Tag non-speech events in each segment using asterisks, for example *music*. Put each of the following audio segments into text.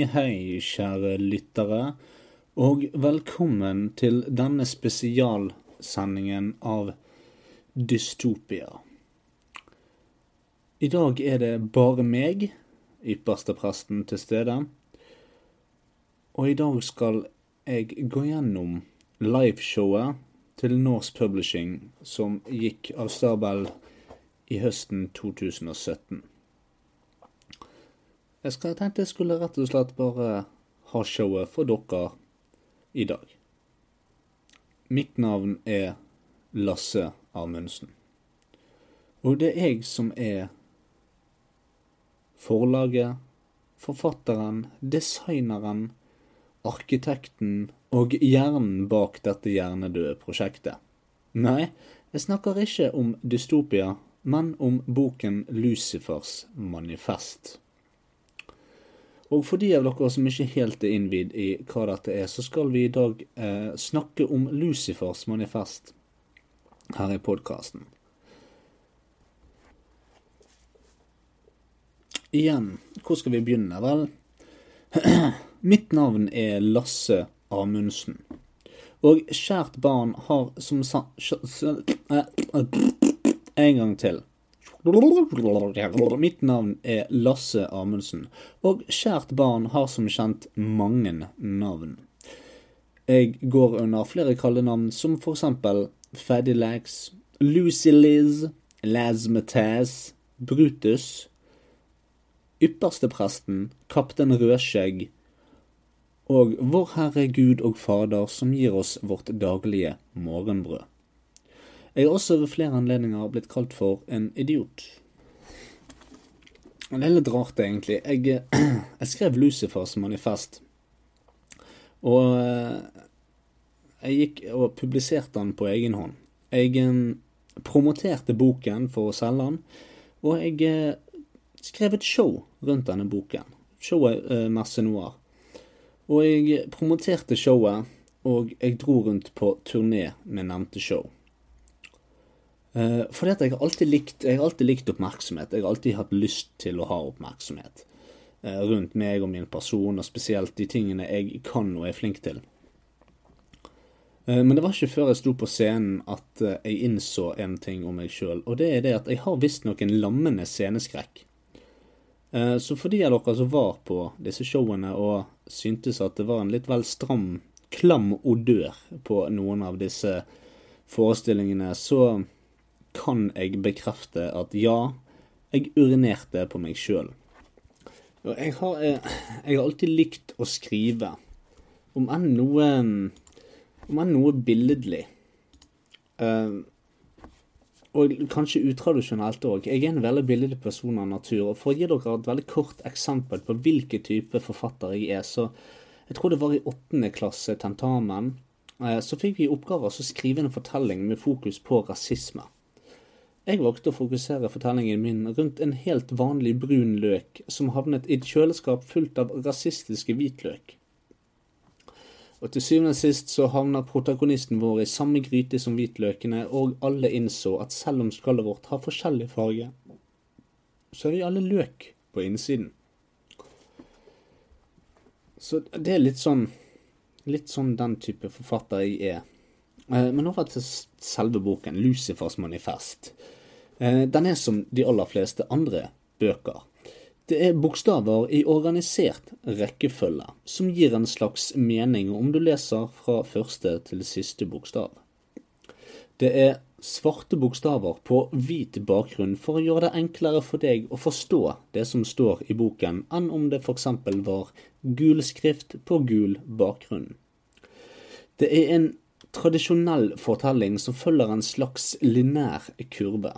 Hei, kjære lyttere, og velkommen til denne spesialsendingen av Dystopia. I dag er det bare meg, ypperste presten, til stede. Og i dag skal jeg gå gjennom liveshowet til Norse Publishing som gikk av stabel i høsten 2017. Jeg skal tenkte jeg skulle rett og slett bare ha showet for dere i dag. Mitt navn er Lasse Amundsen. Og det er jeg som er forlaget, forfatteren, designeren, arkitekten og hjernen bak dette hjernedøde prosjektet. Nei, jeg snakker ikke om dystopia, men om boken Lucifers manifest. Og for de av dere som ikke helt er innvidd i hva dette er, så skal vi i dag eh, snakke om Lucifers manifest her i podkasten. Igjen, hvor skal vi begynne? Vel, *clears throat* mitt navn er Lasse Amundsen. Og kjært barn har som sa... *clears throat* En gang til. Mitt navn er Lasse Amundsen, og kjært barn har som kjent mange navn. Jeg går under flere kallenavn, som for eksempel Faddy Lucy Liz, Lazmataz, Brutus, Ypperstepresten, Kaptein Rødskjegg og Vår Herre Gud og Fader som gir oss vårt daglige morgenbrød. Jeg har også ved flere anledninger blitt kalt for en idiot. Det er litt rart, egentlig. Jeg, *clears throat* jeg skrev Lucifers manifest. Og eh, jeg gikk og publiserte den på egen hånd. Jeg eh, promoterte boken for å selge den, og jeg eh, skrev et show rundt denne boken. Showet Merce Noir. Og jeg promoterte showet, og jeg dro rundt på turné med nevnte show. Uh, fordi at jeg har alltid likt Jeg har alltid likt oppmerksomhet. Jeg har alltid hatt lyst til å ha oppmerksomhet uh, rundt meg og min person, og spesielt de tingene jeg kan og er flink til. Uh, men det var ikke før jeg sto på scenen at jeg innså en ting om meg sjøl, og det er det at jeg har visstnok en lammende sceneskrekk. Så for de av dere som var på disse showene og syntes at det var en litt vel stram, klam odør på noen av disse forestillingene, så kan jeg bekrefte at ja, jeg urinerte på meg sjøl. Jeg, har, eh, jeg har alltid likt å skrive, om enn noe Om enn noe billedlig. Uh, og kanskje utradisjonelt òg. Jeg er en veldig billedlig person av natur. Og for å gi dere et veldig kort eksempel på hvilken type forfatter jeg er, så jeg tror det var i åttende klasse tentamen, uh, så fikk vi i oppgave å skrive en fortelling med fokus på rasisme. Jeg valgte å fokusere fortellingen min rundt en helt vanlig brun løk som havnet i et kjøleskap fullt av rasistiske hvitløk. Og til syvende og sist så havner protagonisten vår i samme gryte som hvitløkene, og alle innså at selv om skallet vårt har forskjellig farge, så er vi alle løk på innsiden. Så det er litt sånn Litt sånn den type forfatter jeg er. Eh, men over til selve boken, Lucifers manifest. Eh, den er som de aller fleste andre bøker. Det er bokstaver i organisert rekkefølge, som gir en slags mening om du leser fra første til siste bokstav. Det er svarte bokstaver på hvit bakgrunn for å gjøre det enklere for deg å forstå det som står i boken, enn om det f.eks. var gul skrift på gul bakgrunn. Det er en tradisjonell fortelling som følger en slags linær kurve.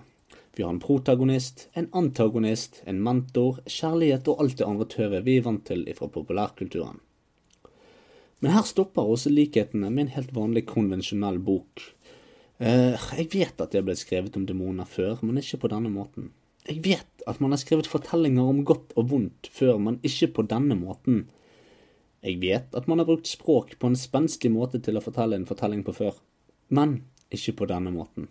Vi har en protagonist, en antagonist, en mentor, kjærlighet og alt det andre tøvet vi er vant til fra populærkulturen. Men her stopper også likhetene med en helt vanlig konvensjonell bok. Eh, jeg vet at det blitt skrevet om demoner før, men ikke på denne måten. Jeg vet at man har skrevet fortellinger om godt og vondt før, men ikke på denne måten. Jeg vet at man har brukt språk på en spenstig måte til å fortelle en fortelling på før, men ikke på denne måten.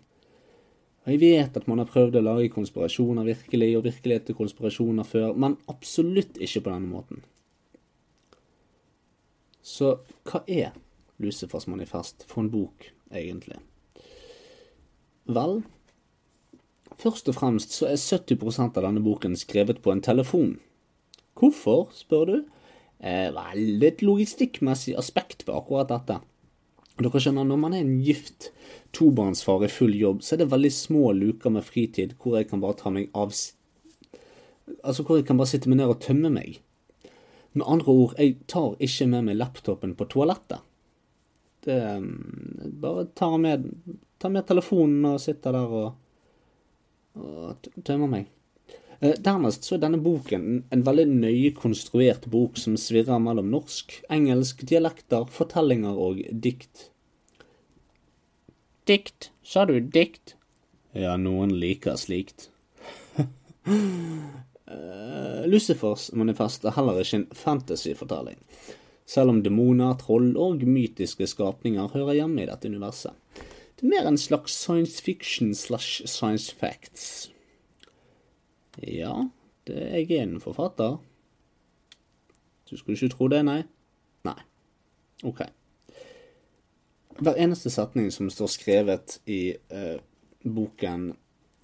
Og Jeg vet at man har prøvd å lage konspirasjoner virkelig, og virkelighet til konspirasjoner før, men absolutt ikke på denne måten. Så hva er Lucifers manifest for en bok, egentlig? Vel, først og fremst så er 70% av denne boken skrevet på en telefon. Hvorfor, spør du? Eh, vel, et logistikkmessig aspekt ved akkurat dette. Dere skjønner, Når man er en gift tobarnsfar i full jobb, så er det veldig små luker med fritid hvor jeg kan bare ta meg av Altså hvor jeg kan bare sitte meg ned og tømme meg. Med andre ord, jeg tar ikke med meg laptopen på toalettet. Det mm, Bare tar med, tar med telefonen og sitter der og, og tømmer meg. Eh, dernest så er denne boken en veldig nøye konstruert bok som svirrer mellom norsk, engelsk, dialekter, fortellinger og dikt. Dikt? Sa du dikt? Ja, noen liker slikt. Uh, *laughs* Lucifers manifest er heller ikke en fantasyfortelling, selv om demoner, troll og mytiske skapninger hører hjemme i dette universet. Det er mer en slags science fiction slash science facts. Ja, det jeg er en forfatter. Du skulle ikke tro det, nei? Nei. Ok. Hver eneste setning som står skrevet i uh, boken,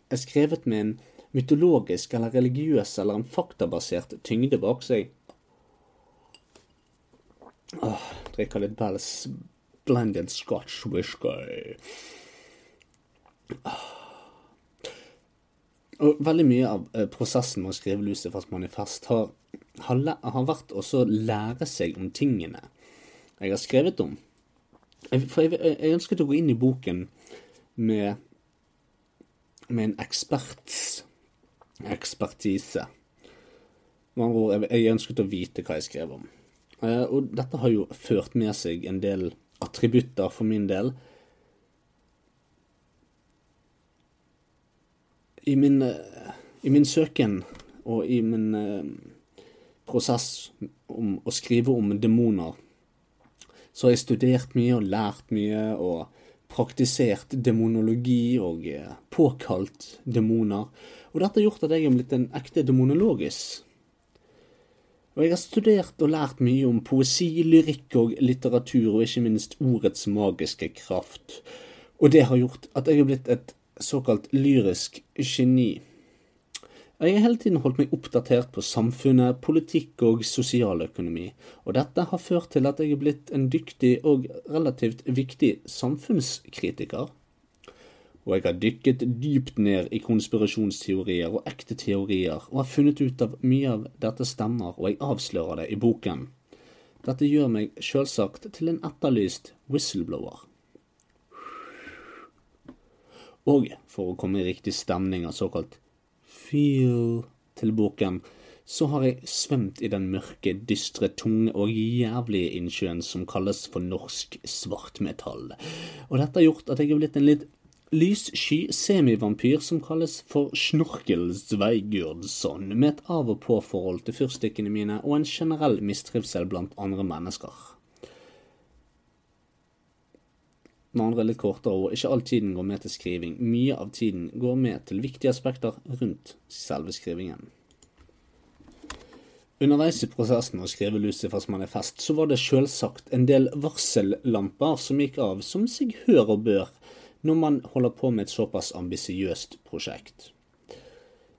er skrevet med en mytologisk eller religiøs eller en faktabasert tyngde bak seg. Åh, drikker litt Bells blended scotch whisky. Og veldig mye av eh, prosessen med å skrive Lucifers manifest har, har, har vært å lære seg om tingene jeg har skrevet om. For jeg, jeg ønsket å gå inn i boken med, med en eksperts ekspertise. Med andre ord, jeg ønsket å vite hva jeg skrev om. Eh, og dette har jo ført med seg en del attributter for min del. I min, eh, i min søken og i min eh, prosess om å skrive om demoner, så har jeg studert mye og lært mye og praktisert demonologi og påkalt demoner. Og dette har gjort at jeg er blitt en ekte demonologisk. Og jeg har studert og lært mye om poesi, lyrikk og litteratur, og ikke minst ordets magiske kraft. Og det har gjort at jeg er blitt et såkalt lyrisk geni. Jeg har hele tiden holdt meg oppdatert på samfunnet, politikk og sosialøkonomi, og dette har ført til at jeg er blitt en dyktig og relativt viktig samfunnskritiker og jeg har dykket dypt ned i konspirasjonsteorier og ekte teorier, og har funnet ut av mye av dette stemmer, og jeg avslører det i boken. Dette gjør meg sjølsagt til en etterlyst whistleblower. Og for å komme i riktig stemning av såkalt feel til boken, så har jeg svømt i den mørke, dystre, tunge og jævlige innsjøen som kalles for norsk svartmetall. Og dette har gjort at jeg er blitt en litt lyssky semivampyr som kalles for Snorkel Sveigurdsson, med et av og på-forhold til fyrstikkene mine og en generell mistrivsel blant andre mennesker. Med andre litt kortere og ikke all tiden går med til skriving. Mye av tiden går med til viktige aspekter rundt selve skrivingen. Underveis i prosessen å skrive Lucifers manifest, så var det selvsagt en del varsellamper som gikk av, som seg hør og bør, når man holder på med et såpass ambisiøst prosjekt.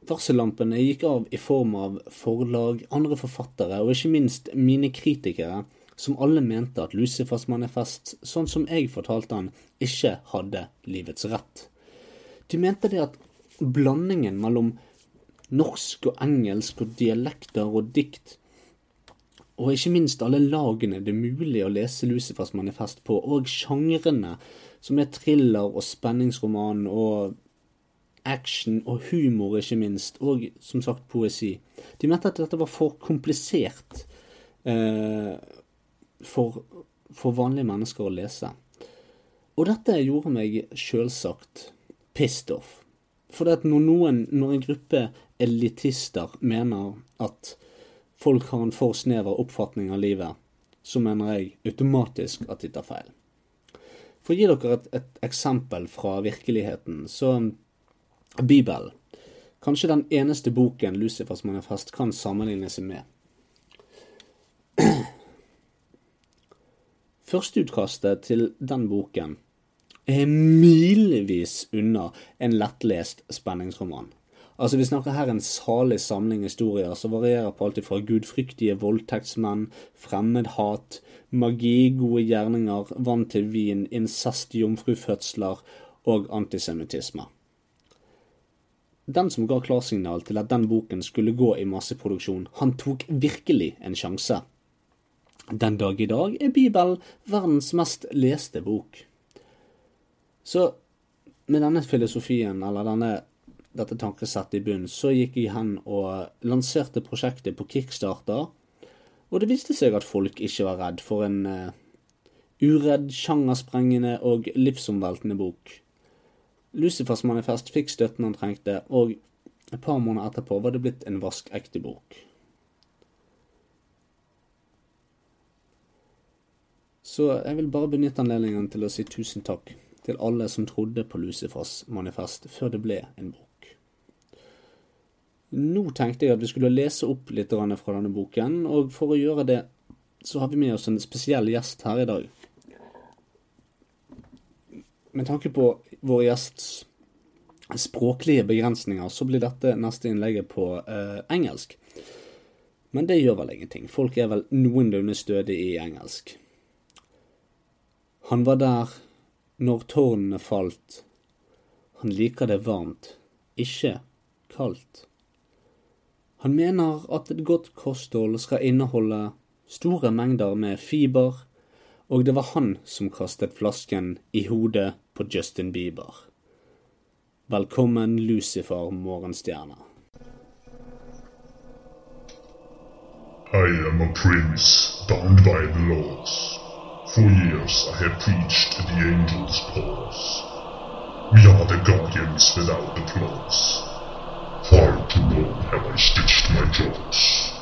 Varsellampene gikk av i form av forlag, andre forfattere og ikke minst mine kritikere, som alle mente at Lucifers manifest, sånn som jeg fortalte han, ikke hadde livets rett. De mente det at blandingen mellom norsk og engelsk og dialekter og dikt, og ikke minst alle lagene det er mulig å lese Lucifers manifest på, og sjangrene som er thriller og spenningsroman og action og humor, ikke minst, og som sagt poesi. De mente at dette var for komplisert eh, for, for, vanlige mennesker å lese. Og dette gjorde meg selvsagt pissed off. For det at når noen, når en gruppe elitister mener at folk har en for snever oppfatning av livet, så mener jeg automatisk at de tar feil. For å gi dere et, et eksempel fra virkeligheten, så Bibelen. Kanskje den eneste boken Lucifers manifest kan sammenligne seg med. Førsteutkastet til den boken er milevis unna en lettlest spenningsroman. Altså, Vi snakker her en salig samling historier som varierer på alt fra gudfryktige voldtektsmenn, fremmedhat, magi, gode gjerninger, vann til vin, incest, jomfrufødsler og antisemittisme. Den som ga klarsignal til at den boken skulle gå i masseproduksjon, han tok virkelig en sjanse. Den dag i dag er Bibelen verdens mest leste bok. Så med denne filosofien, eller denne, dette tankesettet i bunnen, så gikk jeg hen og lanserte prosjektet på Kickstarter. Og det viste seg at folk ikke var redd for en uh, uredd, sjangersprengende og livsomveltende bok. Lucifers manifest fikk støtten han trengte, og et par måneder etterpå var det blitt en vaskekte bok. Så jeg vil bare benytte anledningen til å si tusen takk til alle som trodde på Lucifers manifest før det ble en bok. Nå tenkte jeg at vi skulle lese opp litt fra denne boken, og for å gjøre det så har vi med oss en spesiell gjest her i dag. Med tanke på vår gjests språklige begrensninger, så blir dette neste innlegget på eh, engelsk. Men det gjør vel ingenting. Folk er vel noenlunde stødige i engelsk. Han var der når tårnene falt. Han liker det varmt, ikke kaldt. Han mener at et godt kosthold skal inneholde store mengder med fiber, og det var han som kastet flasken i hodet på Justin Bieber. Velkommen, Lucifer morgenstjerne. I am a prince bound by the laws. For years I have preached the angels' pause. We are the guardians without applause. Far too long have I stitched my jaws.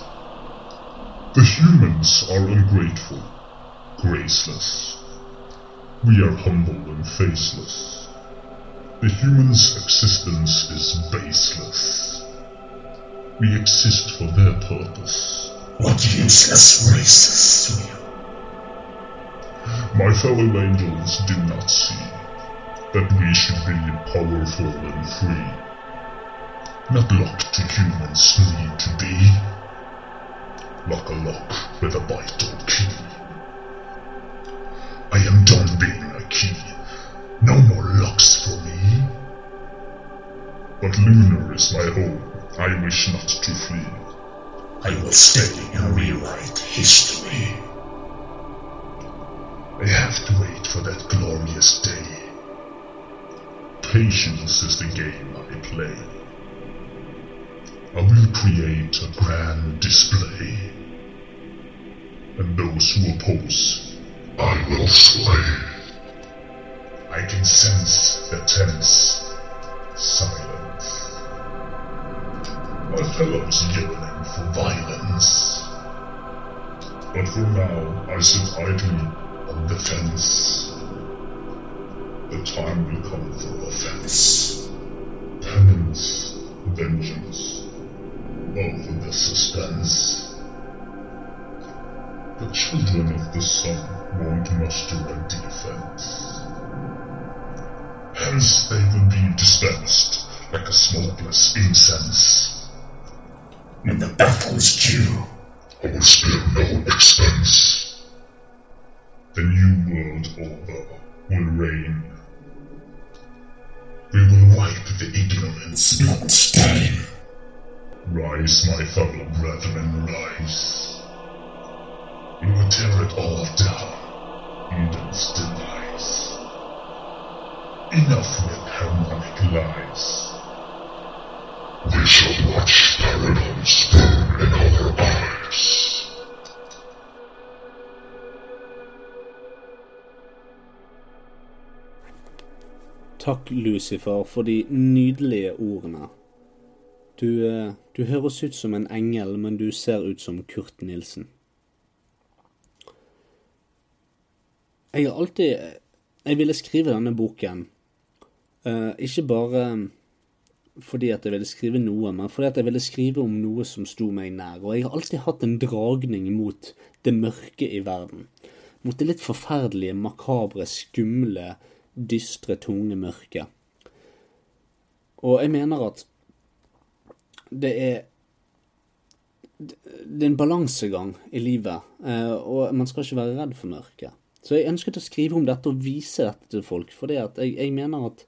The humans are ungrateful, graceless. We are humble and faceless. The human's existence is baseless. We exist for their purpose. What useless races we are. My fellow angels did not see that we should be powerful and free, not locked to humans' need to be, like a lock with a vital key. I am done being a key, no more locks for me. But lunar is my home, I wish not to flee. I will stay and rewrite history. I have to wait for that glorious day. Patience is the game I play. I will create a grand display. And those who oppose, I will slay. I can sense the tense silence. My fellows yearning for violence. But for now, I sit idly on the. The time will come for offense, penance, vengeance, over the suspense. The children of the sun won't muster a defense. Hence they will be dispensed like a smokeless incense. When the battle is due, I will spare no expense. The new world order will reign. We will wipe the ignorance not stain. Rise, my fellow brethren, rise. We will tear it all down, Eden's demise. Enough with harmonic lies. We shall watch paradise burn in our eyes. Takk, Lucifer, for de nydelige ordene. Du, eh, du høres ut som en engel, men du ser ut som Kurt Nilsen. Jeg har alltid Jeg ville skrive denne boken, uh, ikke bare fordi at jeg ville skrive noe, men fordi at jeg ville skrive om noe som sto meg nær. Og jeg har alltid hatt en dragning mot det mørke i verden. mot det litt forferdelige, makabre, skumle, dystre, tunge mørket. Og jeg mener at det er det er en balansegang i livet, eh, og man skal ikke være redd for mørket. Så jeg ønsket å skrive om dette og vise dette til folk, for jeg, jeg mener at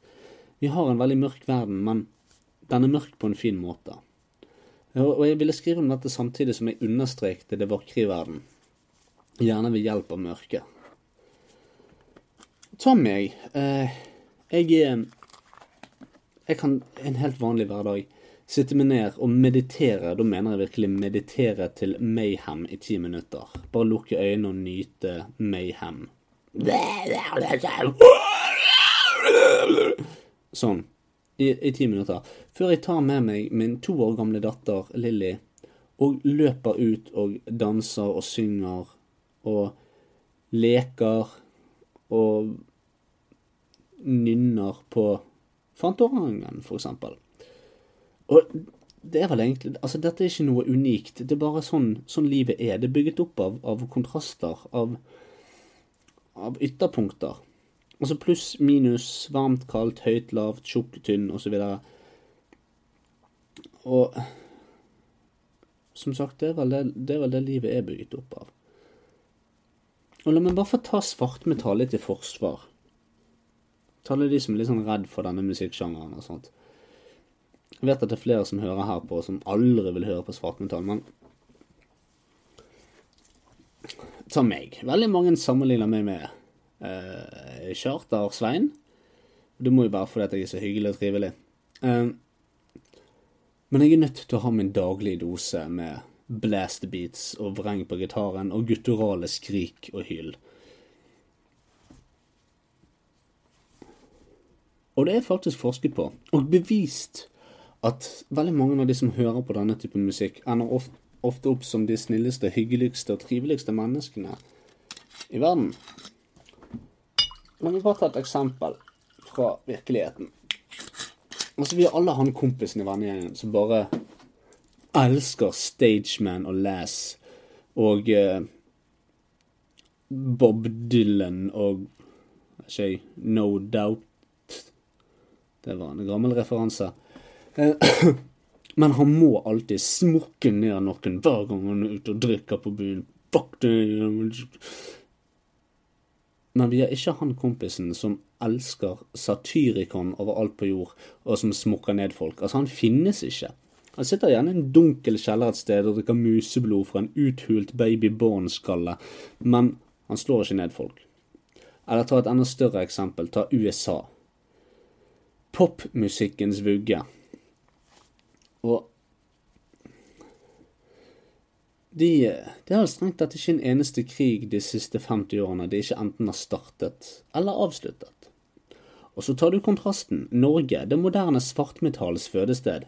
vi har en veldig mørk verden, men den er mørk på en fin måte. Og jeg ville skrive om dette samtidig som jeg understrekte det vakre i verden, gjerne ved hjelp av mørket. Ta meg. Eh, jeg er Jeg kan en helt vanlig hverdag sitte meg ned og meditere. Da mener jeg virkelig meditere til mayhem i ti minutter. Bare lukke øynene og nyte mayhem. Sånn. I, I ti minutter. Før jeg tar med meg min to år gamle datter Lilly og løper ut og danser og synger og leker og nynner på Fantorangen, for eksempel. Og det er vel egentlig Altså, dette er ikke noe unikt. Det er bare sånn, sånn livet er. Det er bygget opp av, av kontraster, av, av ytterpunkter. Altså pluss, minus, varmt, kaldt, høyt, lavt, tjukk, tynn, osv. Og, og som sagt, det er, vel det, det er vel det livet er bygget opp av. Og la meg bare få ta svartmetallet til forsvar. Ta alle de som er litt sånn redd for denne musikksjangeren og sånt. Jeg vet at det er flere som hører her på, som aldri vil høre på svartmetall, men Ta meg. Veldig mange sammenligner meg med uh, Charter-Svein. Det må jo være fordi at jeg er så hyggelig og trivelig. Uh, men jeg er nødt til å ha min daglige dose med blast beats og vreng på gitaren og gutturale skrik og hyl. Og det er faktisk forsket på, og bevist, at veldig mange av de som hører på denne typen musikk, ender ofte, opp som de snilleste, hyggeligste og triveligste menneskene i verden. La meg bare ta et eksempel fra virkeligheten. Altså, Vi har alle han kompisen i vennegjengen som bare elsker Stageman og Lass og eh, Bob Dylan og ikke No Doubt Det var en gammel referanse. Eh, *clears throat* men han må alltid smukke ned noen hver gang han er ute og drikker på byen. Fuck det Men vi er ikke han kompisen som elsker satyrikon overalt på jord, og som smukker ned folk. Altså, han finnes ikke. Han sitter gjerne i en dunkel kjeller et sted og drikker museblod fra en uthult babyborn-skalle, men han slår ikke ned folk. Eller ta et enda større eksempel, ta USA. Popmusikkens vugge. Og de, er vel strengt tatt ikke en eneste krig de siste 50 årene de ikke enten har startet eller avsluttet. Og så tar du kontrasten. Norge, det moderne svartmetallets fødested.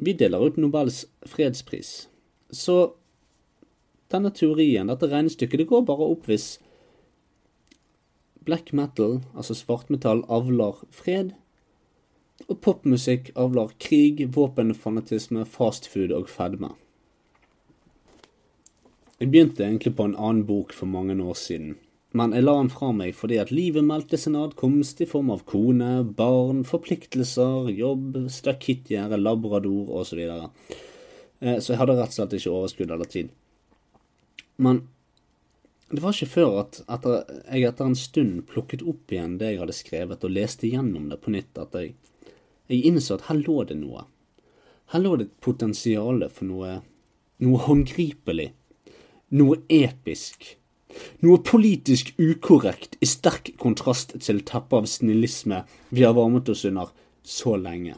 Vi deler ut Nobels fredspris. Så denne teorien, dette regnestykket, det går bare opp hvis black metal, altså svartmetall, avler fred, og popmusikk avler krig, våpenfanatisme, fastfood og fedme. Jeg begynte egentlig på en annen bok for mange år siden, men jeg la den fra meg fordi at livet meldte sin adkomst i form av kone, barn, forpliktelser, jobb, stakittgjerde, labrador osv. Så, videre. Eh, så jeg hadde rett og slett ikke overskudd eller tid. Men det var ikke før at etter, jeg etter en stund plukket opp igjen det jeg hadde skrevet, og leste gjennom det på nytt, at jeg jeg innså at her lå det noe. Her lå det et potensial for noe, noe håndgripelig. Noe episk. Noe politisk ukorrekt i sterk kontrast til teppet av snillisme vi har varmet oss under så lenge.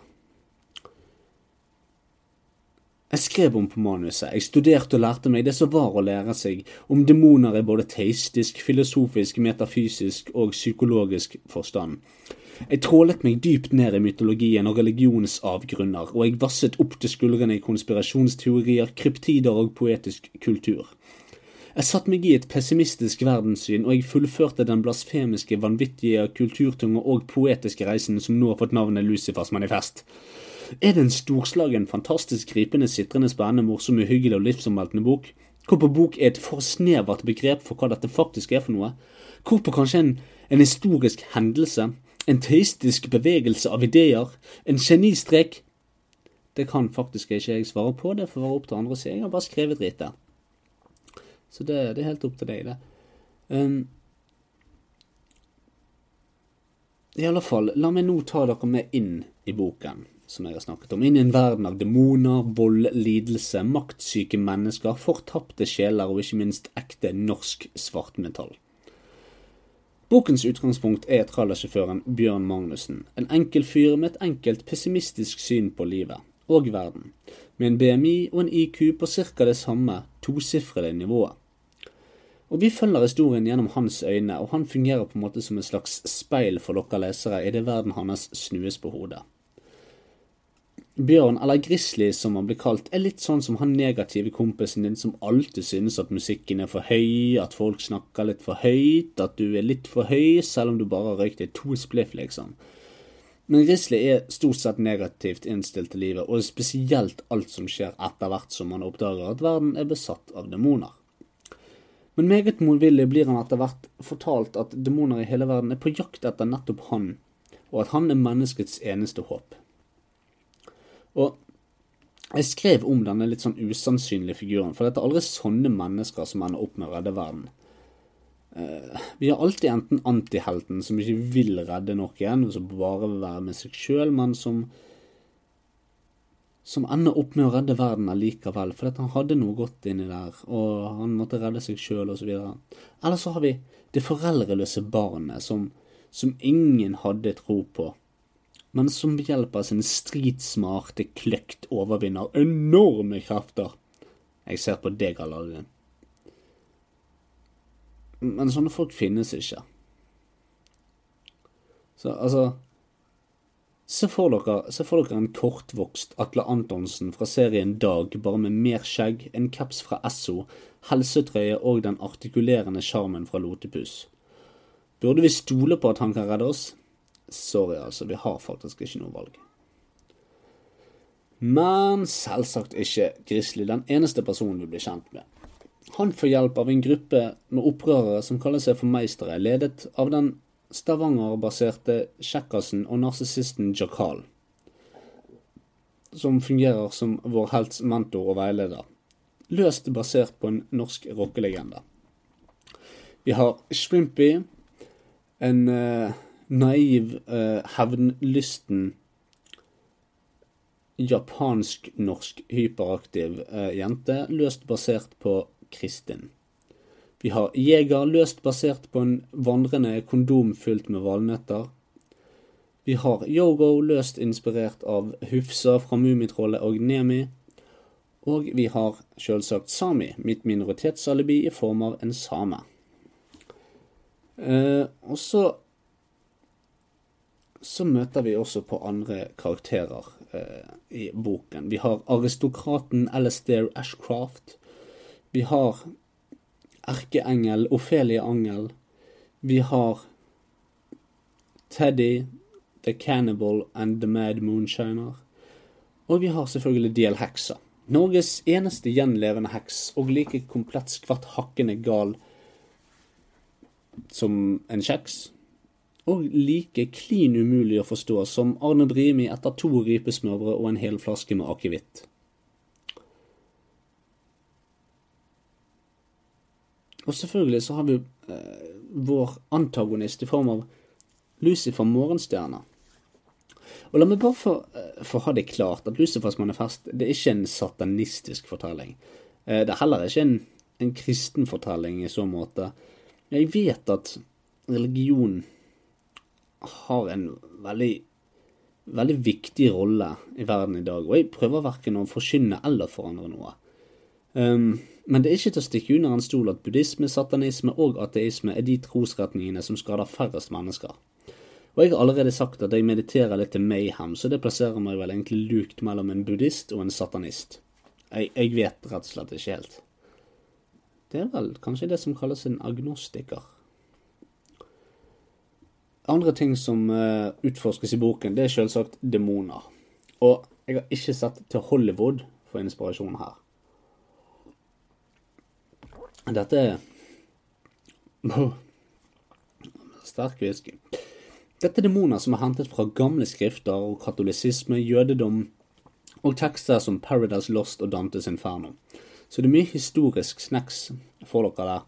Jeg skrev om på manuset, jeg studerte og lærte meg det som var å lære seg om demoner i både teistisk, filosofisk, metafysisk og psykologisk forstand. Jeg trålet meg dypt ned i mytologien og religionens avgrunner, og jeg vasset opp til skuldrene i konspirasjonsteorier, kryptider og poetisk kultur. Jeg satte meg i et pessimistisk verdenssyn, og jeg fullførte den blasfemiske, vanvittige, kulturtunge og poetiske reisen som nå har fått navnet Lucifers manifest. Er det en storslagen, fantastisk gripende, sitrende, spennende, morsom, uhyggelig og livsomveltende bok? Hvorpå bok er et for snevert begrep for hva dette faktisk er for noe. Hvorpå kanskje en, en historisk hendelse, en teistisk bevegelse av ideer, en genistrek Det kan faktisk ikke jeg svare på, det får være opp til andre å si. Jeg har bare skrevet dritt der. Så det, det, er helt opp til deg, det. Um, I alle fall, la meg nå ta dere med inn i boken som jeg har snakket om, inn i en verden av demoner, vold, lidelse, maktsyke mennesker, fortapte sjeler og ikke minst ekte norsk svartmetall. Bokens utgangspunkt er trallersjåføren Bjørn Magnussen, en enkel fyr med et enkelt pessimistisk syn på livet og verden, med en BMI og en IQ på ca. det samme tosifrede nivået. Og Vi følger historien gjennom hans øyne, og han fungerer på en måte som et slags speil for dere lesere i det verden hans snues på hodet. Bjørn, eller Grizzly som han blir kalt, er litt sånn som han negative kompisen din som alltid synes at musikken er for høy, at folk snakker litt for høyt, at du er litt for høy selv om du bare har røykt deg to spliff, liksom. Men Grizzly er stort sett negativt innstilt til livet, og spesielt alt som skjer etter hvert som han oppdager at verden er besatt av demoner. Men meget motvillig blir han etter hvert fortalt at demoner i hele verden er på jakt etter nettopp han, og at han er menneskets eneste håp. Og jeg skrev om denne litt sånn usannsynlige figuren, for det er aldri sånne mennesker som ender opp med å redde verden. Uh, vi har alltid enten antihelten som ikke vil redde noen, som bare vil være med seg sjøl, men som som ender opp med å redde verden allikevel, fordi han hadde noe godt inni der, og han måtte redde seg sjøl osv. Eller så har vi det foreldreløse barnet som, som ingen hadde tro på, men som ved hjelp av sin stridsmarte kløkt overvinner enorme krefter. Jeg ser på deg, Aladdin. Men sånne folk finnes ikke. Så altså Se for, dere, se for dere en kortvokst Atle Antonsen fra serien Dag, bare med mer skjegg, en kaps fra Esso, helsetrøye og den artikulerende sjarmen fra Lotepus. Burde vi stole på at han kan redde oss? Sorry, altså, vi har faktisk ikke noe valg. Men selvsagt ikke Grizzly den eneste personen vi blir kjent med. Han får hjelp av en gruppe med opprørere som kaller seg for meistere, ledet av den Stavanger-baserte kjekkasen og narsissisten Jakal, som fungerer som vår helts mentor og veileder, løst basert på en norsk rockelegende. Vi har Shrimpy, en uh, naiv, uh, hevnlysten japansk-norsk hyperaktiv uh, jente, løst basert på Kristin. Vi har Jeger, løst basert på en vandrende kondom fylt med valnøtter. Vi har Yogo, løst inspirert av Hufsa fra Mummitrollet og Nemi. Og vi har selvsagt Sami, mitt minoritetsalibi i form av en same. Eh, og så så møter vi også på andre karakterer eh, i boken. Vi har aristokraten Alastair Ashcraft. Vi har erkeengel Ophelia Angel. Vi har Teddy, The Cannibal and The Mad Moonshiner. Og vi har selvfølgelig DL Heksa. Norges eneste gjenlevende heks, og like komplett skvatt hakkende gal som en kjeks. Og like klin umulig å forstå som Arne Brimi etter to rypesmørbrød og en hel flaske med akevitt. Og selvfølgelig så har vi eh, vår antagonist i form av Lucifer Morgenstjerna. Og la meg bare få, eh, få ha det klart at Lucifers manifest det er ikke en satanistisk fortelling. Eh, det er heller ikke en, en kristen fortelling i så måte. Jeg vet at religion har en veldig, veldig viktig rolle i verden i dag, og jeg prøver verken å forkynne eller forandre noe. Um, men det er ikke til å stikke under en stol at buddhisme, satanisme og ateisme er de trosretningene som skader færrest mennesker. Og jeg har allerede sagt at jeg mediterer litt til mayhem, så det plasserer meg vel egentlig lukt mellom en buddhist og en satanist. Jeg, jeg vet rett og slett ikke helt. Det er vel kanskje det som kalles en agnostiker. Andre ting som uh, utforskes i boken, det er selvsagt demoner. Og jeg har ikke sett til Hollywood for inspirasjon her. Dette er. *laughs* Sterk whisky. Dette er demoner som er hentet fra gamle skrifter og katolisisme, jødedom og tekster som Paradise Lost og Dantes Inferno. Så det er mye historisk snacks for dere der.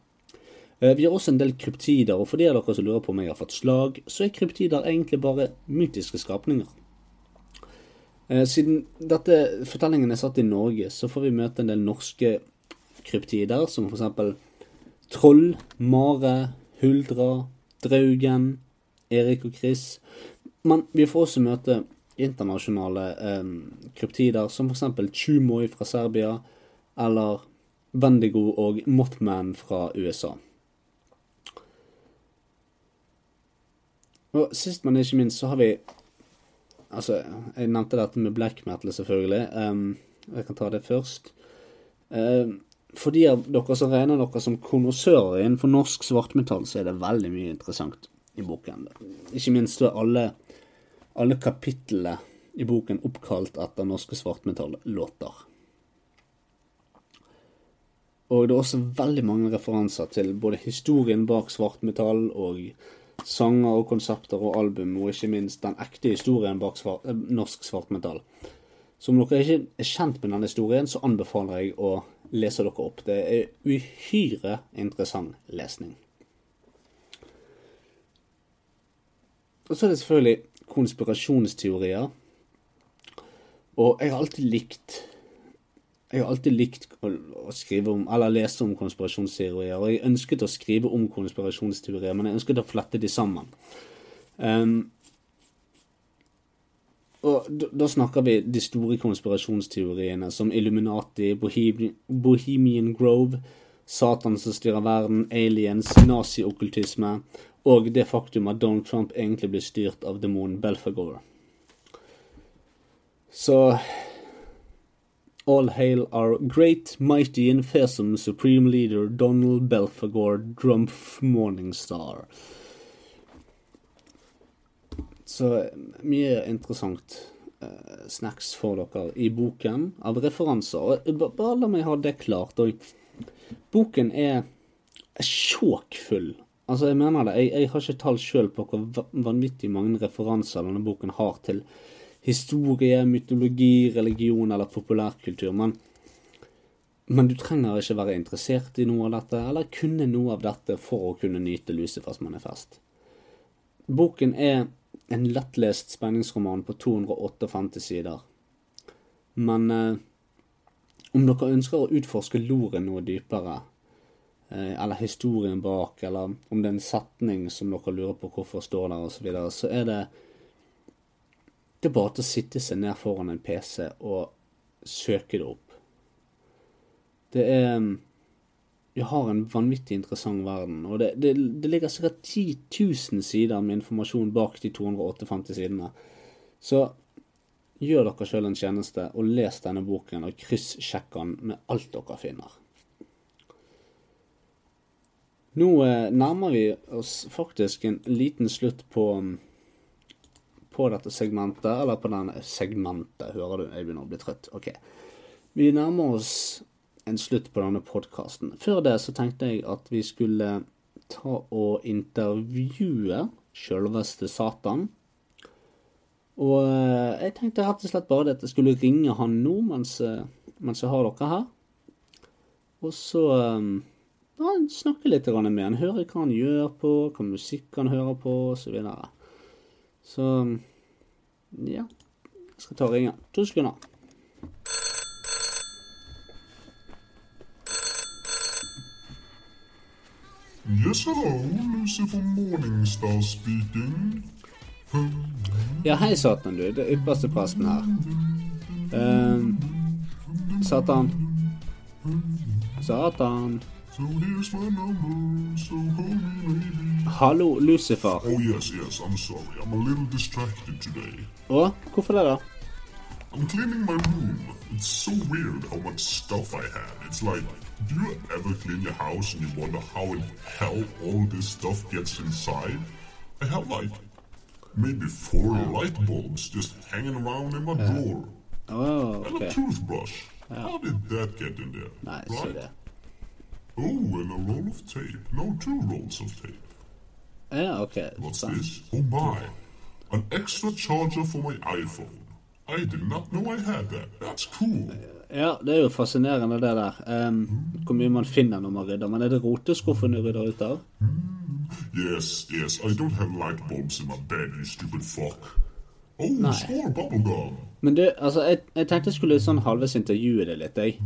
Eh, Vi har også en del kryptider, og for de av dere som lurer på om jeg har fått slag, så er kryptider egentlig bare mytiske skapninger. Eh, Siden dette fortellingen er satt i Norge, så får vi møte en del norske kryptider, som eksempel Troll, Mare, Huldra, Draugen, Erik og Chris. Men vi får også møte internasjonale eh, kryptider, som eksempel Chumoy fra Serbia, eller Bendigo og Mothman fra USA. Og sist, men ikke minst, så har vi Altså, jeg nevnte dette med black metal, selvfølgelig. Um, jeg kan ta det først. Um, for de av dere som regner dere som konnoissører innenfor norsk svartmetall, så er det veldig mye interessant i boken. Ikke minst er alle, alle kapitlene i boken oppkalt etter norske svartmetallåter. Og det er også veldig mange referanser til både historien bak svartmetall og sanger og konsepter og album, og ikke minst den ekte historien bak svart, eh, norsk svartmetall. Så om dere ikke er kjent med denne historien, så anbefaler jeg å lese dere opp. Det er uhyre interessant lesning. Og så er det selvfølgelig konspirasjonsteorier. Og jeg har alltid likt Jeg har alltid likt å, skrive om, eller lese om konspirasjonsteorier. Og jeg ønsket å skrive om konspirasjonsteorier, men jeg ønsket å flette de sammen. Um, og da, da snakker vi de store konspirasjonsteoriene som Illuminati, Bohemian, Bohemian Grove, Satan som styrer verden, aliens, nazi-okkultisme og det faktum at Donald Trump egentlig blir styrt av demonen Belfagor. Så All hail our great, mighty and fearsome supreme leader Donald Belfagor Drumpf Morningstar. Så mye interessant uh, snacks for dere i boken av referanser. Og bare la meg ha det klart. Og boken er sjåkfull. Altså, jeg mener det. Jeg, jeg har ikke tall sjøl på hvor vanvittig mange referanser denne boken har til historie, mytologi, religion eller populærkultur. Men, men du trenger ikke være interessert i noe av dette, eller kunne noe av dette for å kunne nyte Lucifers manifest. Boken er en lettlest spenningsroman på 258 sider. Men eh, om dere ønsker å utforske loren noe dypere, eh, eller historien bak, eller om det er en setning som dere lurer på hvorfor står der, osv., så, videre, så er det det bare til å sitte seg ned foran en PC og søke det opp. Det er Vi har en vanvittig interessant verden, og det, det, det ligger sikkert 10 000 sider med informasjon bak de 258 sidene. Så gjør dere sjøl en tjeneste og les denne boken og kryssjekk den med alt dere finner. Nå eh, nærmer vi oss faktisk en liten slutt på på dette segmentet, eller på denne segmentet, hører du, jeg begynner å bli trøtt. Ok. Vi nærmer oss en slutt på denne podkasten. Før det så tenkte jeg at vi skulle ta og intervjue sjølveste Satan. Og eh, jeg tenkte rett og slett bare at jeg skulle ringe han nå mens, eh, mens jeg har dere her. Og så eh, ja, snakke litt med han, høre hva han gjør på, hva musikk han hører på, osv. Så, ja, jeg skal ta og ringe. To sekunder. Yes, hello, Lucifer Morningstar speaking. Ja, hei, Satan, du. Det er ypperste presten her. Ehm, Satan. Satan. So here's my number, so call me maybe. Hallo, Lucifer. Oh yes, yes, I'm sorry. I'm a little distracted today. Å, hvorfor det, da? I'm cleaning my room. It's so weird how much stuff I have. It's like, do you ever clean your house and you wonder how in hell all this stuff gets inside? I have like maybe four light bulbs just hanging around in my drawer. Å, And a toothbrush. How did that get in there? Nei, si det. Oh, and a roll of tape. No, two rolls of tape. Ja, okay. What's Så. this? Oh my. An extra charger for my iPhone. I did not know I had that. That's cool. Ja, det er jo fascinerende, det der. Em, hvor mye man finner når man rydder. Men er det roteskuffen du rydder ut av? Yes, yes, I don't have light bulbs in my bed, you stupid fuck. Oh, Nei. bubblegum. Men du, altså, jeg, jeg tenkte jeg skulle sånn halvveis intervjue deg litt, jeg.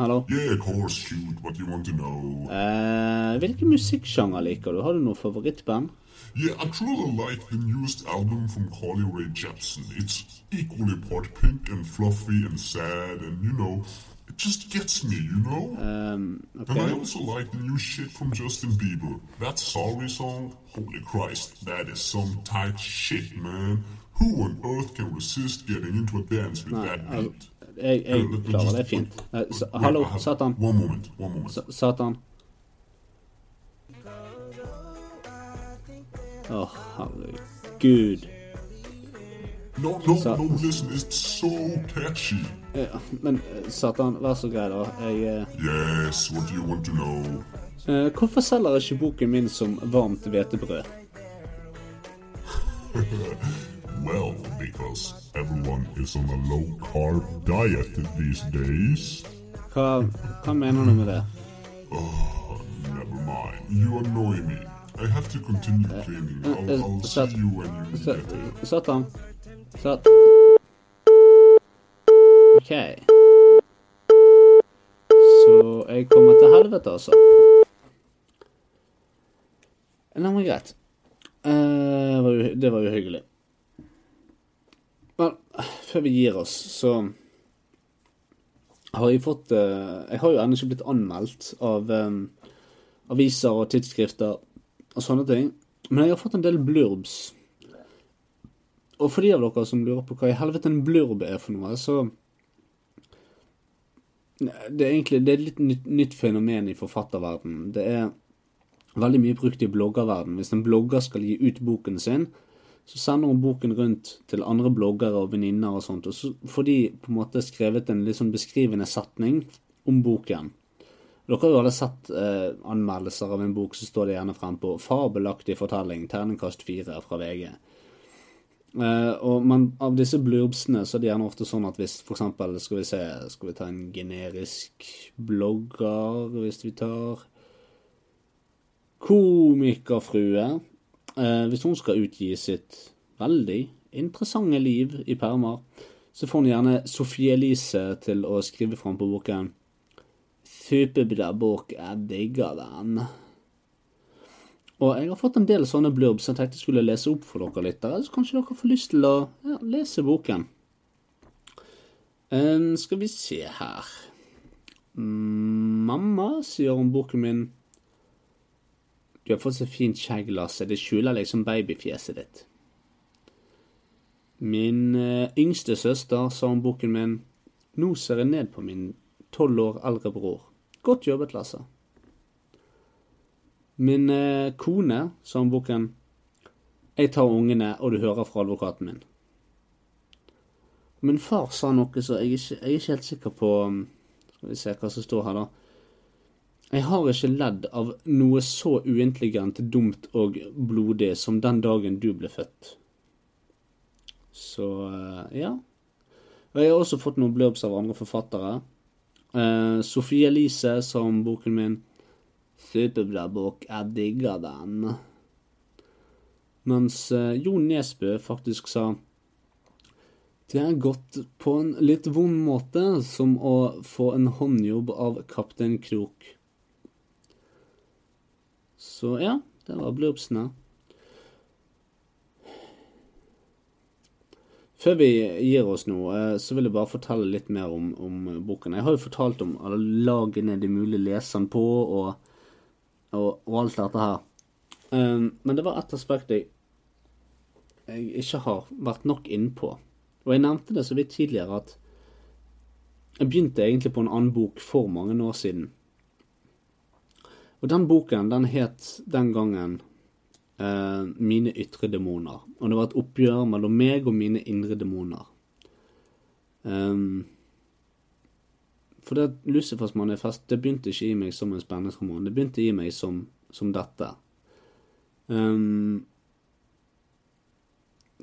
Hallo? Yeah, of course, shoot what you want to know. Eh, hvilken musikksjanger liker du? Har du noe favorittband? Yeah, I truly like the newest album from Carly Rae Jepsen. It's equally part pink and fluffy and sad, and you know, it just gets me, you know? Um, okay. And I also like the new shit from Justin Bieber. That Sorry song, holy Christ, that is some tight shit, man. Who on earth can resist getting into a dance with Nei, that beat? Jeg, jeg klarer det fint. Nei, sa, hallo, Satan. One moment, one moment. Sa- Satan. Å, herregud. No, no, sa, no, listen, it's so catchy. Ja, men eh, Satan, vær så grei, da. Jeg, eh, Yes, what do you want to know? Uh, hvorfor selger ikke boken min som varmt hvetebrød? *laughs* Well, because everyone is on a low carb diet these days. Hva, hva mener du med det? Never mind. You annoy me. I have to continue cleaning. I'll, uh, I'll Sat- see you when you get it. Satan. Sat... OK. Så jeg kommer til helvete, altså. Nei, men greit. Eh, jo- det var jo hyggelig. Før vi gir oss, så har jeg fått eh, Jeg har jo ennå ikke blitt anmeldt av um, aviser og tidsskrifter og sånne ting. Men jeg har fått en del blurbs. Og for de av dere som lurer på hva i helvete en blurb er for noe, så Det er egentlig det er et litt nytt, nytt fenomen i forfatterverdenen. Det er veldig mye brukt i bloggerverdenen. Hvis en blogger skal gi ut boken sin, så sender hun boken rundt til andre bloggere og venninner og sånt, og så får de på en måte skrevet en litt sånn beskrivende setning om boken. Dere har jo alle sett eh, anmeldelser av en bok, så står det gjerne frem på 'Fabelaktig fortelling', terningkast fire fra VG. Eh, og men av disse blurbsene så er det gjerne ofte sånn at hvis for eksempel, skal vi se, skal vi ta en generisk blogger, hvis vi tar komikerfrue, hvis hun skal utgi sitt veldig interessante liv i permer, så får hun gjerne Sofie Elise til å skrive fram på boken Superbra bok, jeg digger den. Og jeg har fått en del sånne blurbs som jeg tenkte jeg skulle lese opp for dere litt. Så kanskje dere får lyst til å ja, lese boken. Um, skal vi se her Mm, Mamma sier om boken min Du har fått så fint skjegg, Lasse. Det skjuler liksom babyfjeset ditt. Min eh, yngste søster sa om boken min Nå ser jeg ned på min tolv år eldre bror. Godt jobbet, Lasse. Min eh, kone sa om boken Jeg tar ungene, og du hører fra advokaten min. Min far sa noe så jeg er ikke, jeg er ikke helt sikker på um, Skal vi se hva som står her, da. Jeg har ikke ledd av noe så uintelligent, dumt og blodig som den dagen du ble født. Så eh, ja. Og jeg har også fått noen blurbs av andre forfattere. Uh, Sofie Elise sa om boken min Superbra bok, jeg digger den. Mens uh, Jon Nesbø faktisk sa det er gått på en litt vond måte, som å få en håndjobb av kaptein Krok. Så ja, det var blurbsene. Før vi gir oss nå, eh, så vil jeg bare fortelle litt mer om, om boken. Jeg har jo fortalt om alle lagene det er mulig å lese den på, og, og, og alt dette her. Um, men det var ett aspekt jeg, jeg ikke har vært nok innpå. Og jeg nevnte det så vidt tidligere at jeg begynte egentlig på en annen bok for mange år siden. Og den boken, den het den gangen eh, Mine ytre demoner. Og det var et oppgjør mellom meg og mine indre demoner. Um, For det Lucifers manifest det begynte ikke i meg som en spenningsroman. Det begynte i meg som, som dette. Um,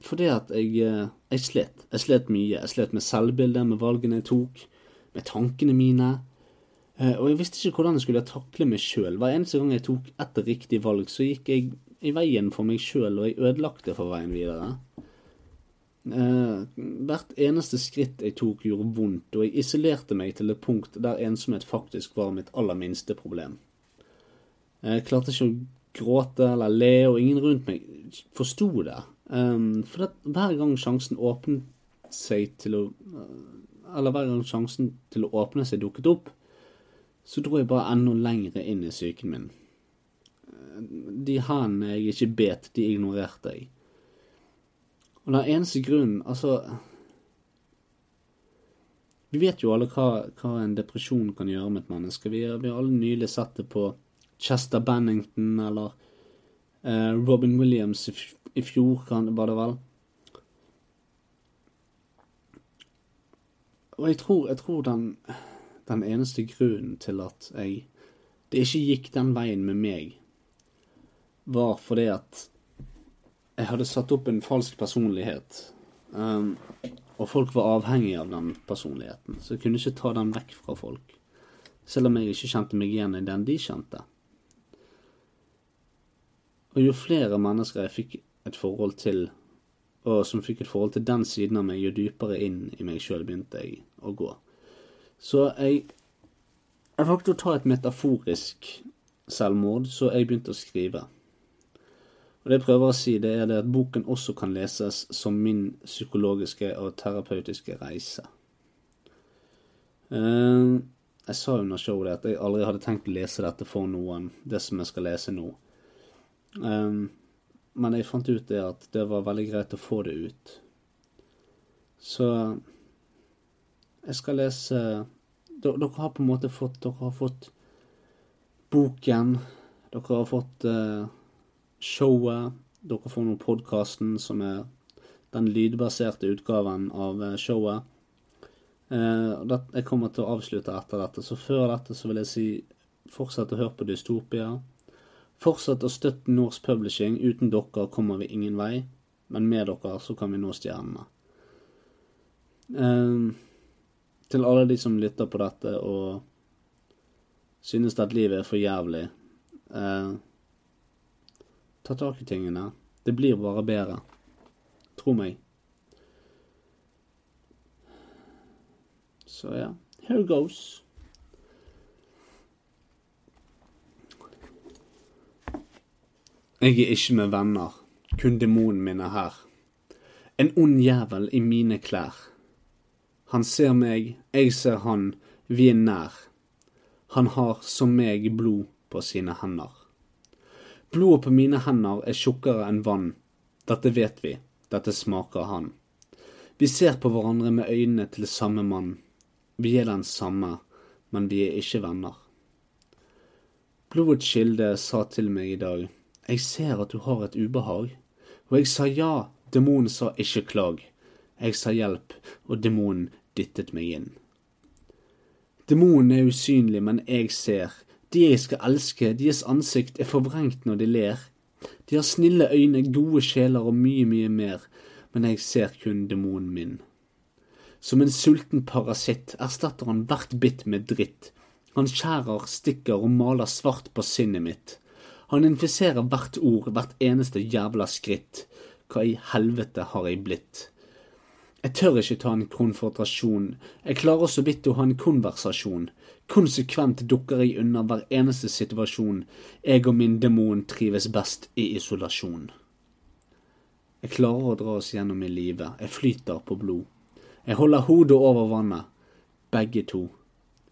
fordi at jeg, eh, jeg slet. Jeg slet mye. Jeg slet med selvbildet, med valgene jeg tok, med tankene mine. Uh, og jeg visste ikke hvordan jeg skulle takle meg sjøl. Hver eneste gang jeg tok ett riktig valg, så gikk jeg i veien for meg sjøl, og jeg ødelagte for veien videre. Uh, hvert eneste skritt jeg tok, gjorde vondt, og jeg isolerte meg til et punkt der ensomhet faktisk var mitt aller minste problem. Jeg klarte ikke å gråte eller le, og ingen rundt meg forsto det. For hver gang sjansen åpnet seg til å Eller hver gang sjansen til å åpne seg dukket opp, så dro jeg bare enda lengre inn i psyken min. De hendene jeg ikke bet, de ignorerte jeg. Og den eneste grunnen Altså Vi vet jo alle hva, hva en depresjon kan gjøre med et menneske. Vi, vi har alle nylig sett det på Chester Bennington eller eh, Robin Williams i, i fjor, kan, var det vel. Og jeg tror, jeg tror den, den eneste grunnen til at jeg det ikke gikk den veien med meg, var fordi at jeg hadde satt opp en falsk personlighet. Um, og folk var avhengig av den personligheten, så jeg kunne ikke ta den vekk fra folk. Selv om jeg ikke kjente meg igjen i den de kjente. Og jo flere mennesker jeg fikk et forhold til, og som fikk et forhold til den siden av meg, jo dypere inn i meg sjøl begynte jeg å gå. Så jeg jeg valgte å ta et metaforisk selvmord, så jeg begynte å skrive. Og Det jeg prøver å si, det er det at boken også kan leses som min psykologiske og terapeutiske reise. Uh, jeg sa under showet at jeg aldri hadde tenkt å lese dette for noen, det som jeg skal lese nå. Um, men jeg fant ut det at det var veldig greit å få det ut. Så jeg skal lese Dere har på en måte fått Dere har fått boken. Dere har fått uh, showet. Dere får nå podkasten, som er den lydbaserte utgaven av showet. Uh, jeg kommer til å avslutte etter dette, så før dette så vil jeg si fortsett å høre på Dystopia. Fortsett å støtte Norse Publishing. Uten dere kommer vi ingen vei, men med dere så kan vi nå stjernene. Uh, til alle de som lytter på dette og synes at livet er for jævlig, eh, ta tak i tingene. Det blir bare bedre. Tro meg. Så ja, here goes. Jeg er ikke med venner, kun demonen min er her. En ond jævel i mine klær. Han ser meg, jeg ser han, vi er nær. Han har som meg blod på sine hender. Blodet på mine hender er tjukkere enn vann. Dette vet vi, dette smaker han. Vi ser på hverandre med øynene til samme mann. Vi er den samme, men vi er ikke venner. Blodets kilde sa til meg i dag, jeg ser at du har et ubehag. Og jeg sa ja, demonen sa ikke klag. Jeg sa hjelp, og demonen dyttet meg inn. Demonen er usynlig, men jeg ser. De jeg skal elske, deres ansikt er forvrengt når de ler. De har snille øyne, gode sjeler og mye, mye mer, men jeg ser kun demonen min. Som en sulten parasitt erstatter han hvert bitt med dritt. Han skjærer, stikker og maler svart på sinnet mitt. Han infiserer hvert ord, hvert eneste jævla skritt. Hva i helvete har jeg blitt? Jeg tør ikke ta en konfrontasjon, jeg klarer så vidt å ha en konversasjon. Konsekvent dukker jeg unna hver eneste situasjon, jeg og min demon trives best i isolasjon. Jeg klarer å dra oss gjennom i livet, jeg flyter på blod. Jeg holder hodet over vannet, begge to.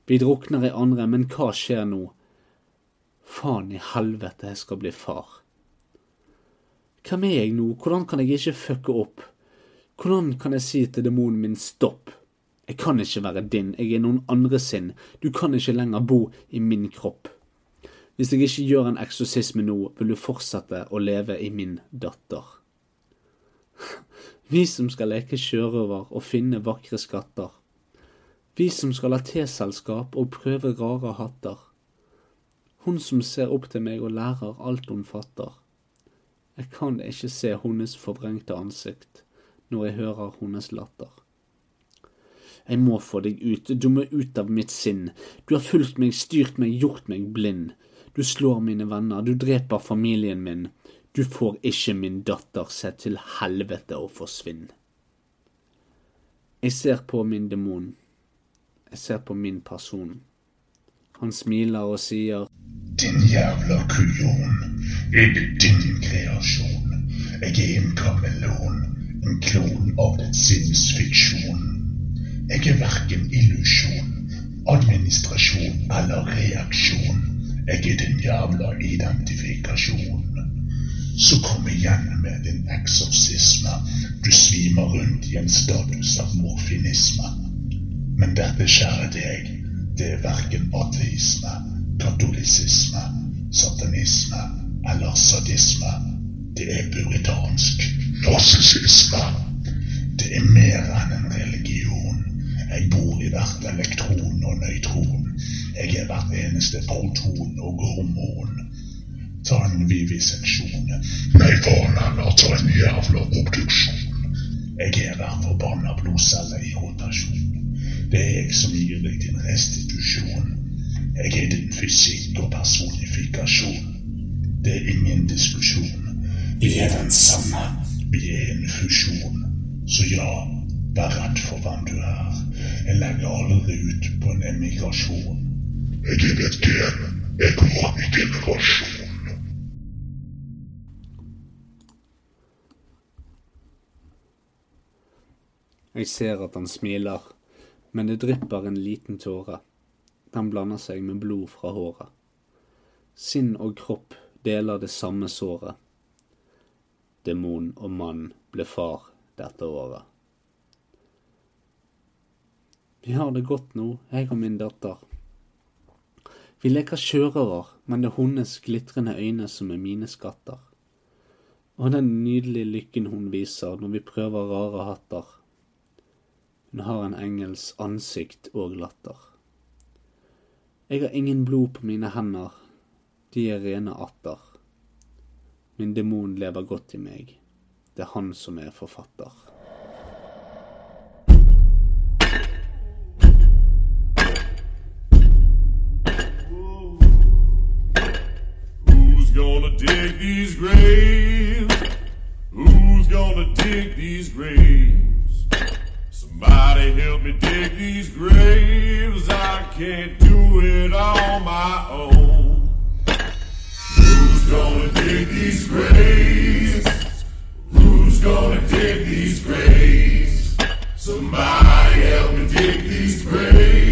Vi drukner i andre, men hva skjer nå? Faen i helvete, jeg skal bli far. Hvem er jeg nå, hvordan kan jeg ikke fucke opp? Hvordan kan jeg si til demonen min stopp? Jeg kan ikke være din, jeg er noen andre sin, du kan ikke lenger bo i min kropp. Hvis jeg ikke gjør en eksorsisme nå, vil du fortsette å leve i min datter. Vi som skal leke sjørøver og finne vakre skatter. Vi som skal ha teselskap og prøve rare hatter. Hun som ser opp til meg og lærer alt hun fatter. Jeg kan ikke se hennes forvrengte ansikt når jeg hører hennes latter. Jeg må få deg ut, du må ut av mitt sinn. Du har fulgt meg, styrt meg, gjort meg blind. Du slår mine venner, du dreper familien min. Du får ikke min datter, se til helvete og forsvinn. Jeg ser på min demon. Jeg ser på min person. Han smiler og sier Din jævla kujon. Er det din kreasjon? Jeg er en kameleon. En klon av ditt sinnsfiksjon. Jeg er verken illusjon, administrasjon eller reaksjon. Jeg er din jævla identifikasjon. Så kom igjen med din eksorsisme. Du svimer rundt i en status av morfinisme. Men dette, kjære deg, det er verken ateisme, katolisisme, satanisme eller sadisme. Det er puritansk narsissisme. Det er mer enn en religion. Jeg bor i hvert elektron og nøytron. Jeg er hvert eneste proton og hormon. Ta en vivisensjon. Nei, heller, ta en jævla obduksjon. Jeg er hver forbanna blodcelle i rotasjon. Det er jeg som gir deg din restitusjon. Jeg er din fysikk og personifikasjon. Det er ingen diskusjon. Vi er den samme. Vi er en fusjon. Så ja, Vær redd for hvem du er. Jeg legger aldri ut på en emigrasjon. Jeg er et gen. Jeg går i generasjon. Jeg ser at han smiler, men det drypper en liten tåre. Den blander seg med blod fra håret. Sinn og kropp deler det samme såret. Demon og mann ble far dette året. Vi har det godt nå, jeg og min datter. Vi leker sjørøver, men det er hennes glitrende øyne som er mine skatter. Og den nydelige lykken hun viser når vi prøver rare hatter. Hun har en engels ansikt og latter. Jeg har ingen blod på mine hender, de er rene atter. Min demon lever godt i meg, det er han som er forfatter. gonna dig these graves? Who's gonna dig these graves? Somebody help me dig these graves. I can't do it on my own gonna dig these graves? Who's gonna dig these graves? Somebody help me dig these graves.